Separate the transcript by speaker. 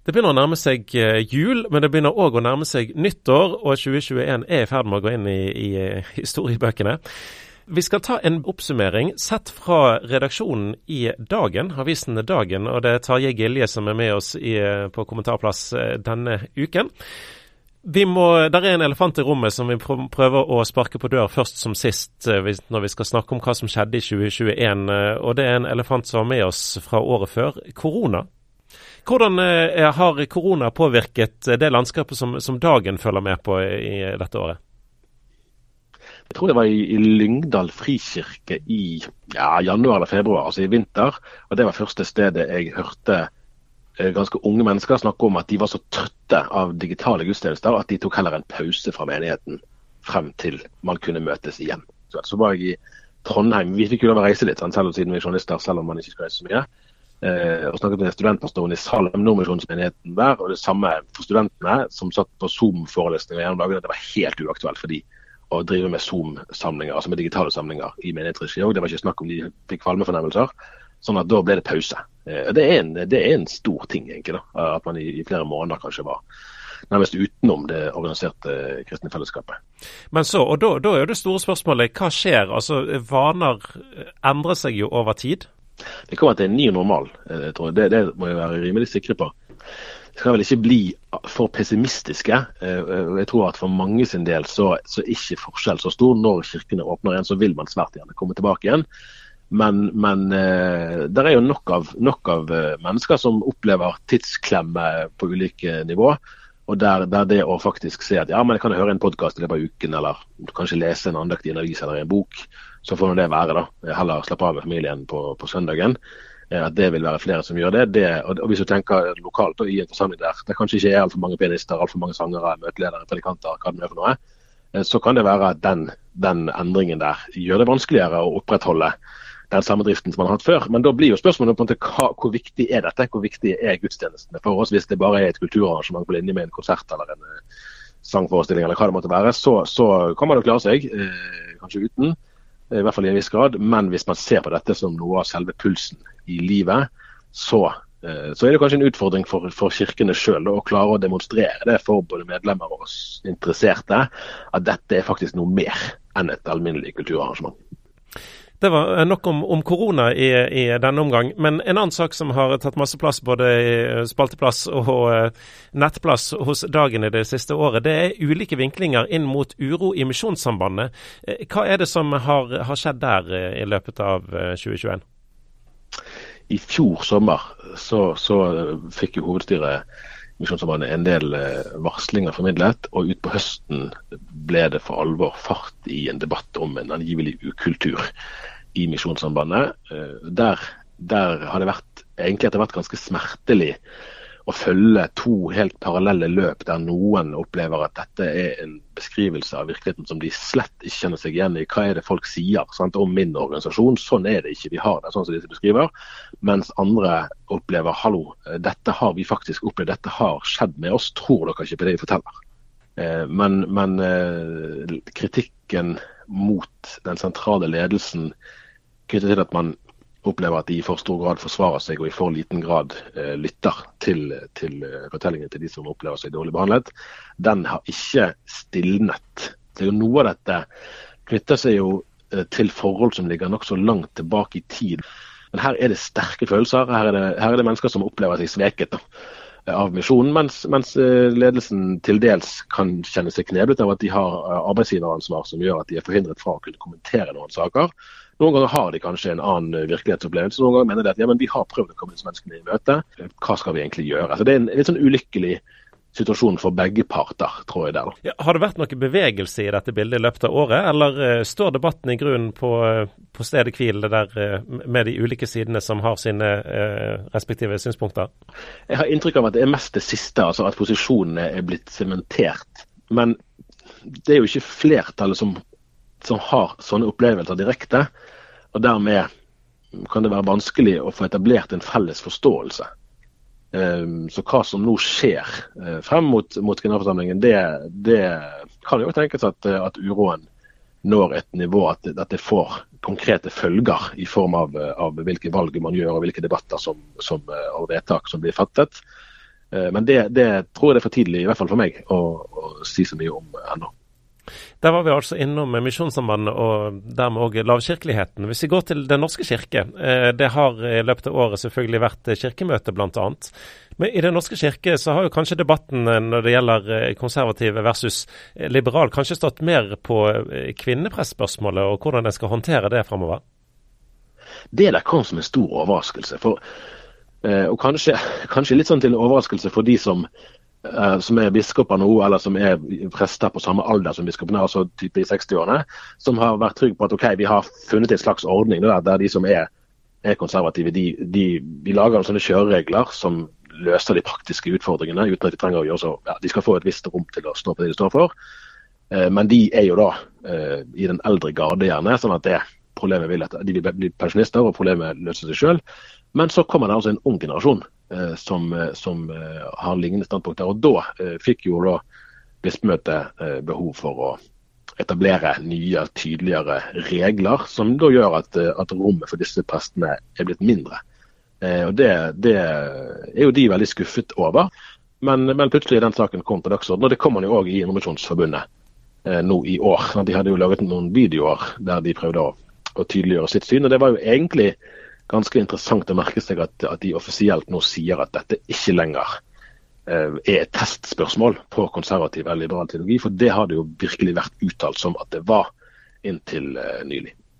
Speaker 1: Det begynner å nærme seg eh, jul, men det begynner òg å nærme seg nyttår. Og 2021 er i ferd med å gå inn i, i eh, historiebøkene. Vi skal ta en oppsummering sett fra redaksjonen i Dagen, avisen Dagen. Og det er Tarjei Gilje som er med oss i, på kommentarplass denne uken. Vi må, der er en elefant i rommet som vi prøver å sparke på dør først som sist når vi skal snakke om hva som skjedde i 2021. Og det er en elefant som var med oss fra året før. Korona. Hvordan eh, har korona påvirket eh, det landskapet som, som Dagen følger med på i dette året?
Speaker 2: Jeg tror det var i, i Lyngdal frikirke i ja, januar eller februar, altså i vinter. og Det var første stedet jeg hørte eh, ganske unge mennesker snakke om at de var så trøtte av digitale gudstjenester at de tok heller en pause fra menigheten frem til man kunne møtes igjen. Så, så var jeg i Trondheim. Vi fikk jo lov å reise litt, selv om siden vi er journalister, selv om man ikke skal reise så mye og snakket med studentpastoren i Salem Nordmisjonsmenigheten der. Og det samme for studentene som satt på Zoom-forelesninger gjennom dagene. Det var helt uaktuelt for de å drive med Zoom-samlinger, altså med digitale samlinger i menighetsregi òg. Det var ikke snakk om de fikk kvalmefornemmelser. Sånn at da ble det pause. Eh, det, er en, det, er en, stor ting, egentlig. da, At man i, i flere måneder kanskje var nærmest utenom det organiserte kristne fellesskapet.
Speaker 1: Men så, og da, da, er det store spørsmålet, hva skjer? Altså, Vaner endrer seg jo over tid.
Speaker 2: Det kommer til en ny normal. tror jeg. Det, det må jeg være rimelig sikre på. Vi skal vel ikke bli for pessimistiske. Eh, jeg tror at for mange sin del så, så er ikke forskjell så stor. Når kirkene åpner igjen, så vil man svært gjerne komme tilbake igjen. Men, men eh, det er jo nok av, nok av, mennesker som opplever tidsklemme på ulike nivå. Og der, der, det å faktisk se at ja, men jeg kan høre en podkast i løpet av uken, eller kanskje lese en andakt i en avis eller en bok, så får nå det være. da. Heller slappe av med familien på, på søndagen. Eh, at det vil være flere som gjør det. det og Hvis du tenker lokalt og i en forsamling der det kanskje ikke er altfor mange pianister, altfor mange sangere, møteledere, predikanter, hva det er for noe, eh, så kan det være at den, den endringen der gjør det vanskeligere å opprettholde den samme driften som man har hatt før. Men da blir jo spørsmålet på en måte hva, hvor viktig er dette? Hvor viktig er gudstjenestene for oss? Hvis det bare er et kulturarrangement på linje med en konsert eller en uh, sangforestilling eller hva det måtte være, så, så kan man jo klare seg, eh, kanskje uten. Uh, I hvert fall i en viss grad. Men hvis man ser på dette som noe av selve pulsen i livet, så, så er det kanskje en utfordring for, for kirkene sjøl å klare å demonstrere det for både medlemmer og oss interesserte, at dette er faktisk noe mer enn et alminnelig kulturarrangement.
Speaker 1: Det var eh, nok om, om korona i, i, denne omgang. Men en annen sak som har tatt masse plass, både i eh, spalteplass og uh, nettplass hos Dagen i det siste året, det er ulike vinklinger inn mot uro i Misjonssambandet. Hva er det som har, har skjedd der i løpet av 2021?
Speaker 2: I fjor sommer så, så fikk jo hovedstyret Misjonssambandet en del varslinger formidlet, og utpå høsten ble det for alvor fart i en debatt om en angivelig ukultur i Misjonssambandet. Eh, der, der, har det vært egentlig etter hvert ganske smertelig å følge to helt parallelle løp der noen opplever at dette er en beskrivelse av virkeligheten som de slett ikke kjenner seg igjen i. Hva er det folk sier sant, om min organisasjon? Sånn er det ikke. Vi har det sånn som disse beskriver. Mens andre opplever hallo, dette har vi faktisk opplevd, dette har skjedd med oss. Tror dere ikke på det vi forteller? Eh, men, men eh, kritikken mot den sentrale ledelsen knyttet til at man opplever at de i for stor grad forsvarer seg og i for liten grad eh, lytter til, til fortellingene til de som opplever seg dårlig behandlet, den har ikke stilnet. Jo Noe av dette knytter seg jo eh, til forhold som ligger nokså langt tilbake i tid. Men her er det sterke følelser. Her er det, her er det mennesker som opplever seg sveket. Da av misjonen, mens, mens, eh, ledelsen til dels kan kjenne seg kneblet av at de har eh, arbeidsgiveransvar som gjør at de er forhindret fra å kunne kommentere noen saker. Noen ganger har de kanskje en annen eh, virkelighetsopplevelse. Noen ganger mener de at ja, men vi har prøvd å komme disse menneskene i møte. Hva skal vi egentlig gjøre? Altså, det er en litt sånn ulykkelig situasjon for begge parter, tror jeg. der.
Speaker 1: Ja, har det vært noe bevegelse i dette bildet i løpet av året, eller uh, står debatten i grunnen på, på stedet hvil der, uh, med de ulike sidene som har sine uh, respektive synspunkter?
Speaker 2: Jeg har inntrykk av at det er mest det siste, altså at posisjonene er blitt sementert. Men det er jo ikke flertallet som som har sånne opplevelser direkte. Og dermed kan det være vanskelig å få etablert en felles forståelse. Ehm, så hva som nå skjer eh, frem mot, mot generalforsamlingen, det, det, kan jo tenkes at, at, uroen når et nivå at, at, det får konkrete følger i form av, av hvilke valg man gjør og hvilke debatter som, som, og vedtak som blir fattet. Men det, det, tror jeg det er for tidlig, i hvert fall for meg, å, å si så mye om ennå.
Speaker 1: Der var vi altså innom Misjonssambandet og dermed òg lavkirkeligheten. Hvis vi går til Den norske kirke. Eh, det har i løpet av året selvfølgelig vært kirkemøte bl.a. Men i Den norske kirke så har jo kanskje debatten eh, når det gjelder eh, konservativ versus liberal, kanskje stått mer på kvinnepressspørsmålet og hvordan en skal håndtere det framover?
Speaker 2: Det der kom som en stor overraskelse. For, og kanskje, kanskje litt sånn til overraskelse for de som som er biskoper nå, eller som er prester på samme alder som biskopene, altså type i 60-årene, som har vært trygge på at ok, vi har funnet en slags ordning der, der de som er, er konservative, de, de, de, lager sånne kjøreregler som løser de praktiske utfordringene uten at de trenger å gjøre så ja, De skal få et visst rom til å stå på det de står for. Eh, men de er jo da eh, i den eldre garde, gjerne. sånn at det problemet vil at de vil bli pensjonister og problemet løser seg sjøl. Men så kommer det altså en ung generasjon Eh, som, eh, som eh, har lignende standpunkter. Og Da fikk jo da bispemøtet behov for å etablere nye, tydeligere regler, som da gjør at, at rommet for disse prestene er blitt mindre. Og det, det, er jo de veldig skuffet over. Men, men plutselig den saken kom på dagsordenen. Og det kommer jo òg i Innovasjonsforbundet eh, nå i år. De hadde jo laget noen videoer der de prøvde å, å tydeliggjøre sitt syn. og Det var jo egentlig ganske interessant å merke seg at, at de offisielt nå sier at dette ikke lenger eh, er et testspørsmål på konservativ eller liberal teologi. For det har det jo virkelig vært uttalt som at det var inntil eh, nylig.